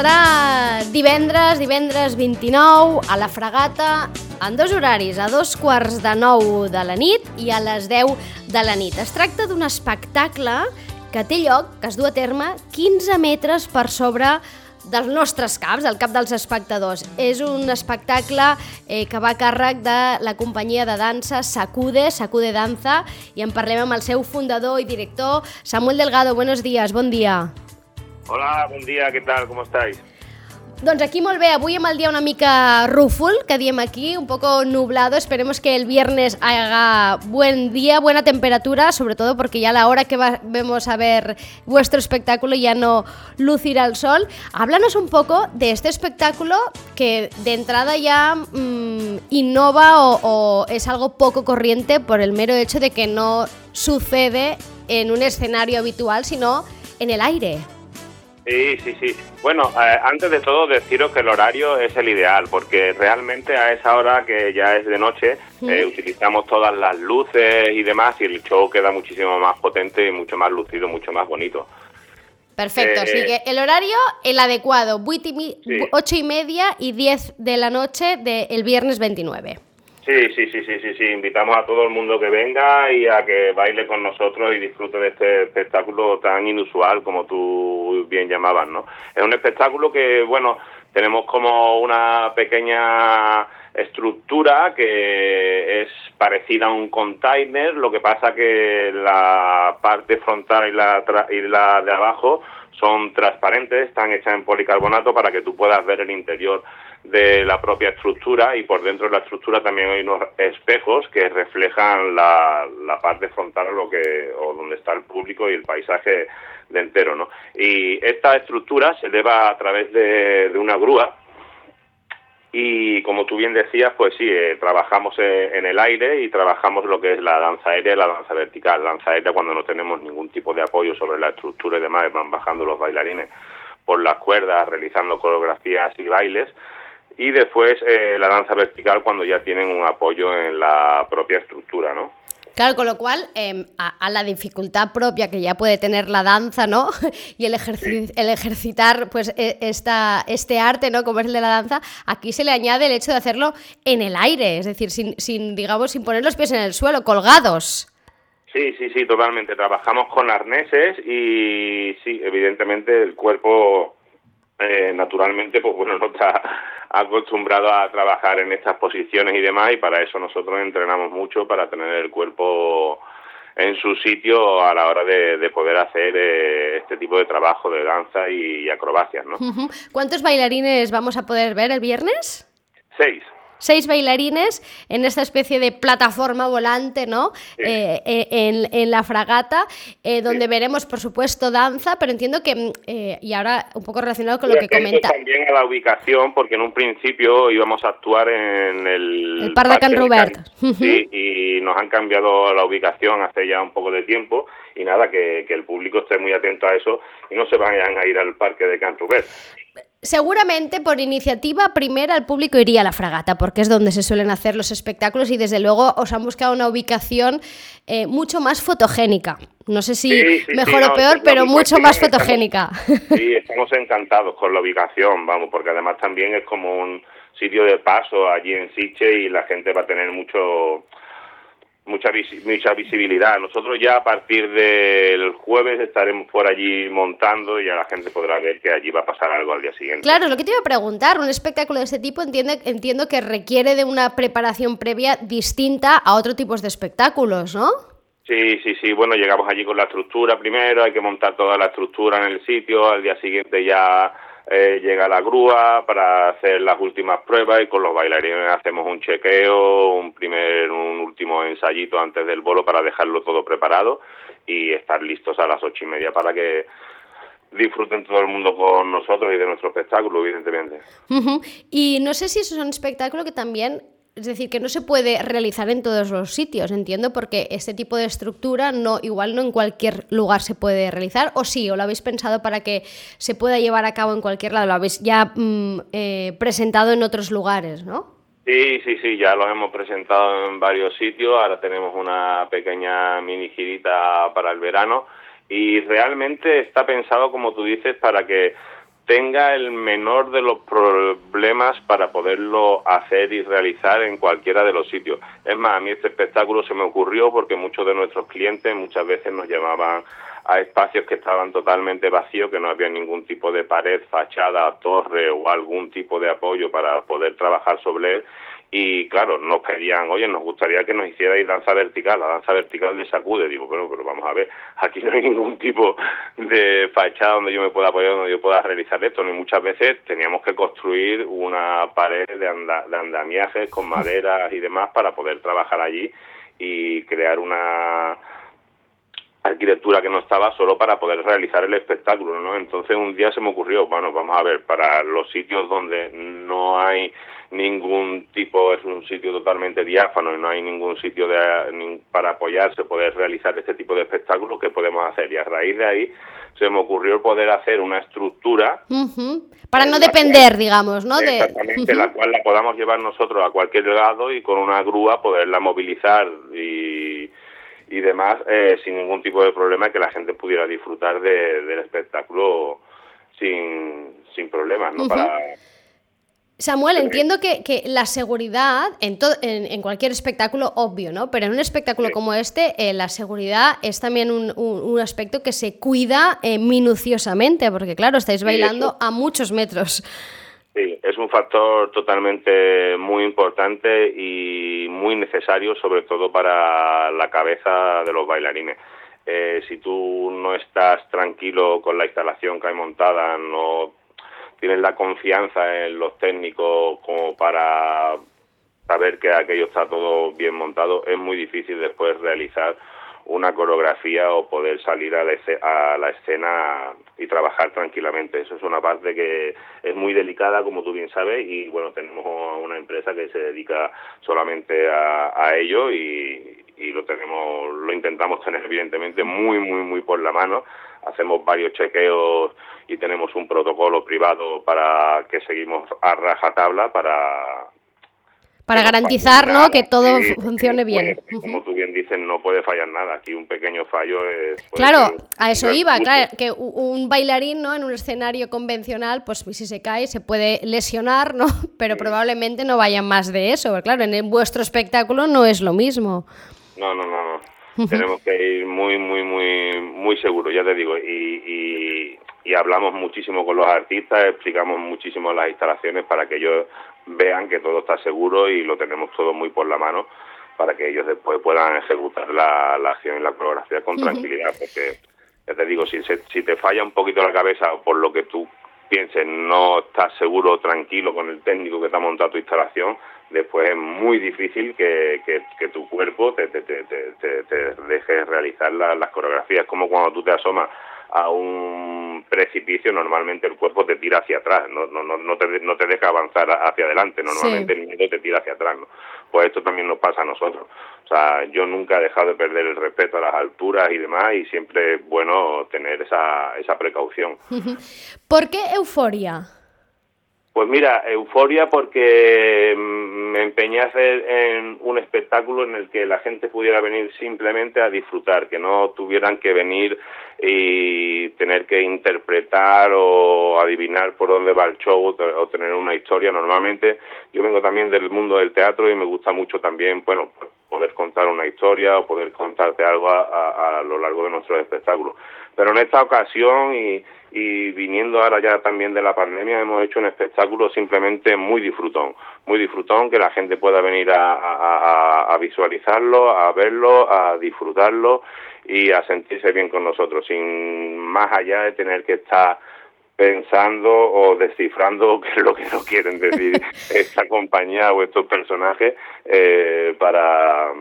serà divendres, divendres 29, a la Fragata, en dos horaris, a dos quarts de nou de la nit i a les 10 de la nit. Es tracta d'un espectacle que té lloc, que es du a terme 15 metres per sobre dels nostres caps, el cap dels espectadors. És un espectacle eh, que va a càrrec de la companyia de dansa Sacude, Sacude Danza, i en parlem amb el seu fundador i director, Samuel Delgado. Buenos días, bon dia. Hola, buen día, ¿qué tal? ¿Cómo estáis? Doncs aquí molt bé, avui amb el dia una mica rúfol, que diem aquí, un poco nublado, esperemos que el viernes haga buen día, buena temperatura, sobre todo porque ya a la hora que vamos a ver vuestro espectáculo ya no lucirá el sol. Háblanos un poco de este espectáculo que de entrada ya mmm, innova o es algo poco corriente por el mero hecho de que no sucede en un escenario habitual, sino en el aire. Sí, sí, sí. Bueno, eh, antes de todo deciros que el horario es el ideal, porque realmente a esa hora que ya es de noche eh, utilizamos todas las luces y demás y el show queda muchísimo más potente y mucho más lucido, mucho más bonito. Perfecto, así que el horario, el adecuado, 8 y media y 10 de la noche del viernes 29. Sí, sí, sí, sí, sí, sí. Invitamos a todo el mundo que venga y a que baile con nosotros y disfrute de este espectáculo tan inusual como tú bien llamabas, ¿no? Es un espectáculo que, bueno, tenemos como una pequeña estructura que es parecida a un container, lo que pasa que la parte frontal y la, y la de abajo son transparentes, están hechas en policarbonato para que tú puedas ver el interior de la propia estructura y por dentro de la estructura también hay unos espejos que reflejan la, la parte frontal lo que, o donde está el público y el paisaje de entero. ¿no? Y esta estructura se eleva a través de, de una grúa y como tú bien decías, pues sí, eh, trabajamos en el aire y trabajamos lo que es la danza aérea la danza vertical. danza aérea cuando no tenemos ningún tipo de apoyo sobre la estructura y demás, van bajando los bailarines por las cuerdas, realizando coreografías y bailes y después eh, la danza vertical cuando ya tienen un apoyo en la propia estructura, ¿no? Claro, con lo cual, em, a, la dificultad propia que ya puede tener la danza, ¿no? y el, el ejercitar pues, e, esta, este arte, ¿no? Como es el de la danza, aquí se le añade el hecho de hacerlo en el aire, es decir, sin, sin, digamos, sin poner los pies en el suelo, colgados. Sí, sí, sí, totalmente. Trabajamos con arneses y sí, evidentemente el cuerpo eh, naturalmente, pues bueno, no está acostumbrado a trabajar en estas posiciones y demás, y para eso nosotros entrenamos mucho para tener el cuerpo en su sitio a la hora de, poder hacer eh, este tipo de trabajo de danza y, acrobacias, ¿no? ¿Cuántos bailarines vamos a poder ver el viernes? Seis seis bailarines en esta especie de plataforma volante, ¿no? Eh, eh, en, la fragata, eh, donde veremos, por supuesto, danza, pero entiendo que, mm, y ahora un poco relacionado con lo que comenta. También a la ubicación, porque en un principio íbamos a actuar en el. El Par de Can Robert. Sí, y nos han cambiado la ubicación hace ya un poco de tiempo, y nada, que, que el público esté muy atento a eso y no se vayan a ir al parque de Can Robert. Seguramente por iniciativa primera el público iría a la fragata, porque es donde se suelen hacer los espectáculos y desde luego os han buscado una ubicación eh, mucho más fotogénica. No sé si mejor o peor, pero mucho más fotogénica. sí, estamos encantados con la ubicación, vamos, porque además también es como un sitio de paso allí en Siche y la gente va a tener mucho mucha, mucha visibilidad. Nosotros ya a partir del jueves estaremos por allí montando y ya la gente podrá ver que allí va a pasar algo al día siguiente. Claro, lo que te iba a preguntar, un espectáculo de este tipo entiende, entiendo que requiere de una preparación previa distinta a otro tipo de espectáculos, ¿no? Sí, sí, sí. Bueno, llegamos allí con la estructura primero, hay que montar toda la estructura en el sitio, al día siguiente ya eh, llega la grúa para hacer las últimas pruebas y con los bailarines hacemos un chequeo, un primer, un último ensayito antes del bolo para dejarlo todo preparado y estar listos a las ocho y media para que disfruten todo el mundo con nosotros y de nuestro espectáculo, evidentemente. Y no sé si eso es un espectáculo que también es decir, que no se puede realizar en todos los sitios, entiendo, porque este tipo de estructura no, igual no en cualquier lugar se puede realizar, o sí, o lo habéis pensado para que se pueda llevar a cabo en cualquier lado, lo habéis ya mm, eh, presentado en otros lugares, ¿no? Sí, sí, sí, ya lo hemos presentado en varios sitios, ahora tenemos una pequeña mini girita para el verano y realmente está pensado, como tú dices, para que tenga el menor de los problemas para poderlo hacer y realizar en cualquiera de los sitios. Es más, a mí este espectáculo se me ocurrió porque muchos de nuestros clientes muchas veces nos llamaban a espacios que estaban totalmente vacíos, que no había ningún tipo de pared, fachada, torre o algún tipo de apoyo para poder trabajar sobre él y claro, nos pedían, oye, nos gustaría que nos hicierais danza vertical, la danza vertical de sacude, digo, bueno, pero vamos a ver, aquí no hay ningún tipo de fachada donde yo me pueda apoyar, donde yo pueda realizar esto, ni muchas veces teníamos que construir una pared de, de andamiajes con maderas y demás para poder trabajar allí y crear una arquitectura que no estaba solo para poder realizar el espectáculo, ¿no? Entonces un día se me ocurrió, bueno, vamos a ver, para los sitios donde no hay ningún tipo, es un sitio totalmente diáfano y no hay ningún sitio de, para apoyarse, poder realizar este tipo de espectáculos que podemos hacer. Y a raíz de ahí se me ocurrió poder hacer una estructura. Para no depender, digamos, ¿no? Exactamente, la cual la podamos llevar nosotros a cualquier lado y con una grúa poderla movilizar y, y demás eh, sin ningún tipo de problema que la gente pudiera disfrutar del espectáculo sin, sin problemas, ¿no? Para Samuel, entiendo que, que la seguridad en, en, cualquier espectáculo, obvio, ¿no? Pero en un espectáculo como este, eh, la seguridad es también un, un, aspecto que se cuida eh, minuciosamente, porque claro, estáis bailando a muchos metros. Sí, es un factor totalmente muy importante y muy necesario, sobre todo para la cabeza de los bailarines. Eh, si tú no estás tranquilo con la instalación que hay montada, no tienes la confianza en los técnicos como para saber que aquello está todo bien montado, es muy difícil después realizar una coreografía o poder salir a la, escena y trabajar tranquilamente. Eso es una parte que es muy delicada, como tú bien sabes, y bueno, tenemos una empresa que se dedica solamente a, ello y, y, lo tenemos, lo intentamos tener evidentemente muy, muy, muy por la mano. Hacemos varios chequeos y tenemos un protocolo privado para que seguimos a rajatabla para para garantizar ¿no? que todo funcione bien. como tú bien dices, no puede fallar nada. Aquí un pequeño fallo es... Claro, a eso iba, claro, que un bailarín ¿no? en un escenario convencional, pues si se cae se puede lesionar, ¿no? pero probablemente no vayan más de eso. claro, en vuestro espectáculo no es lo mismo. No, no, no. no. Tenemos que ir muy, muy, muy, muy seguros, ya te digo. y, y hablamos muchísimo con los artistas, explicamos muchísimo las instalaciones para que ellos vean que todo está seguro y lo tenemos todo muy por la mano para que ellos después puedan ejecutar la, acción y la coreografía con tranquilidad, porque ya te digo, si, si te falla un poquito la cabeza por lo que tú pienses, no estás seguro, tranquilo con el técnico que te ha montado tu instalación, después es muy difícil que, que, tu cuerpo te, te, te, te, deje realizar las coreografías, como cuando tú te asomas a un precipicio, normalmente el cuerpo te tira hacia atrás, no, no, no, te, no te deja avanzar hacia adelante, normalmente el miedo te tira hacia atrás. ¿no? Pues esto también nos pasa a nosotros. O sea, yo nunca he dejado de perder el respeto a las alturas y demás, y siempre es bueno tener esa, esa precaución. ¿Por qué euforia? Pues mira, euforia porque mm, me empeñé a hacer en un espectáculo en el que la gente pudiera venir simplemente a disfrutar, que no tuvieran que venir y tener que interpretar o adivinar por dónde va el show o tener una historia. Normalmente yo vengo también del mundo del teatro y me gusta mucho también, bueno, poder contar una historia o poder contarte algo a, a lo largo de nuestros espectáculos. Pero en esta ocasión y y viniendo ahora ya también de la pandemia hemos hecho un espectáculo simplemente muy disfrutón, muy disfrutón, que la gente pueda venir a, visualizarlo, a verlo, a disfrutarlo y a sentirse bien con nosotros, sin más allá de tener que estar pensando o descifrando qué es lo que nos quieren decir esta compañía o estos personajes eh, para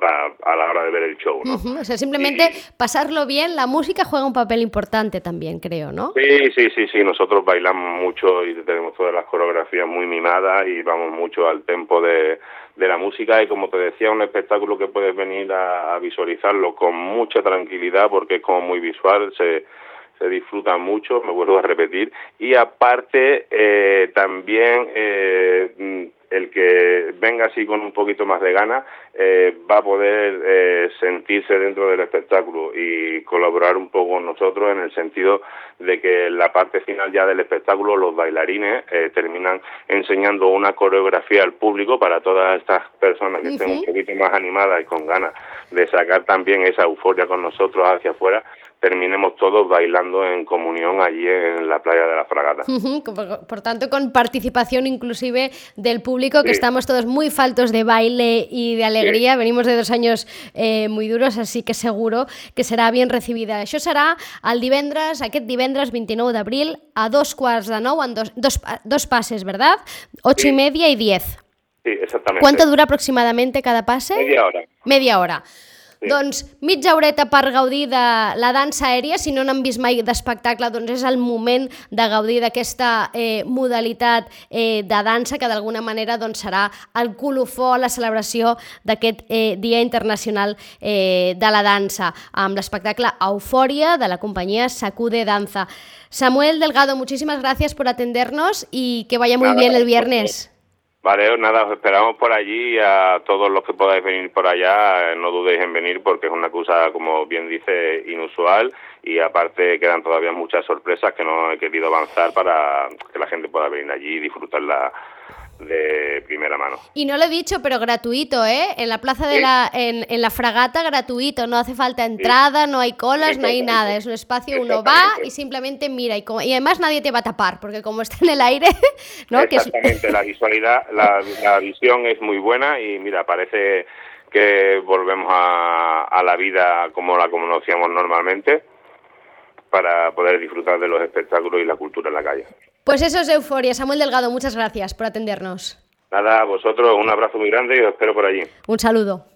a, la hora de ver el show. ¿no? O sea, simplemente pasarlo bien, la música juega un papel importante también, creo, ¿no? Sí, sí, sí, sí, nosotros bailamos mucho y tenemos todas las coreografías muy mimadas y vamos mucho al tempo de, de la música y como te decía, un espectáculo que puedes venir a, visualizarlo con mucha tranquilidad porque es como muy visual, se se disfruta mucho, me vuelvo a repetir, y aparte eh, también eh, el que venga así con un poquito más de gana eh, va a poder eh, sentirse dentro del espectáculo y colaborar un poco con nosotros en el sentido de que en la parte final ya del espectáculo los bailarines eh, terminan enseñando una coreografía al público para todas estas personas que estén un poquito más animadas y con ganas de sacar también esa euforia con nosotros hacia afuera terminemos todos bailando en comunión allí en la playa de la Fragata. Por, tanto, con participación inclusive del público, que estamos todos muy faltos de baile y de alegría. Venimos de dos años eh, muy duros, así que seguro que serà bien recibida. Això serà el divendres, aquest divendres 29 d'abril, a dos quarts de nou, en dos, dos, dos passes, ¿verdad? Ocho sí. y media y diez. Sí, exactamente. ¿Cuánto dura aproximadamente cada pase? Media hora. Media hora. Sí. Doncs mitja horeta per gaudir de la dansa aèria, si no n'han vist mai d'espectacle, doncs és el moment de gaudir d'aquesta eh, modalitat eh, de dansa que d'alguna manera doncs, serà el colofó a la celebració d'aquest eh, Dia Internacional eh, de la Dansa, amb l'espectacle Eufòria de la companyia Sacude Danza. Samuel Delgado, muchísimas gracias por atendernos y que vaya muy Nada, bien el viernes. Vale, nada, os esperamos por allí y a todos los que podáis venir por allá, eh, no dudéis en venir porque es una cosa, como bien dice, inusual y aparte quedan todavía muchas sorpresas que no he querido avanzar para que la gente pueda venir allí y disfrutarla de primera mano. Y no lo he dicho, pero gratuito, ¿eh? En la plaza de la, en, en, la fragata gratuito, no hace falta entrada, no hay colas, no hay nada, es un espacio, uno va y simplemente mira y, como, y además nadie te va a tapar, porque como está en el aire, ¿no? Exactamente, la visualidad, la, la, visión es muy buena y mira, parece que volvemos a, a la vida como la conocíamos normalmente para poder disfrutar de los espectáculos y la cultura en la calle. Pues eso es euforia. Samuel Delgado, muchas gracias por atendernos. Nada, a vosotros un abrazo muy grande y os espero por allí. Un saludo.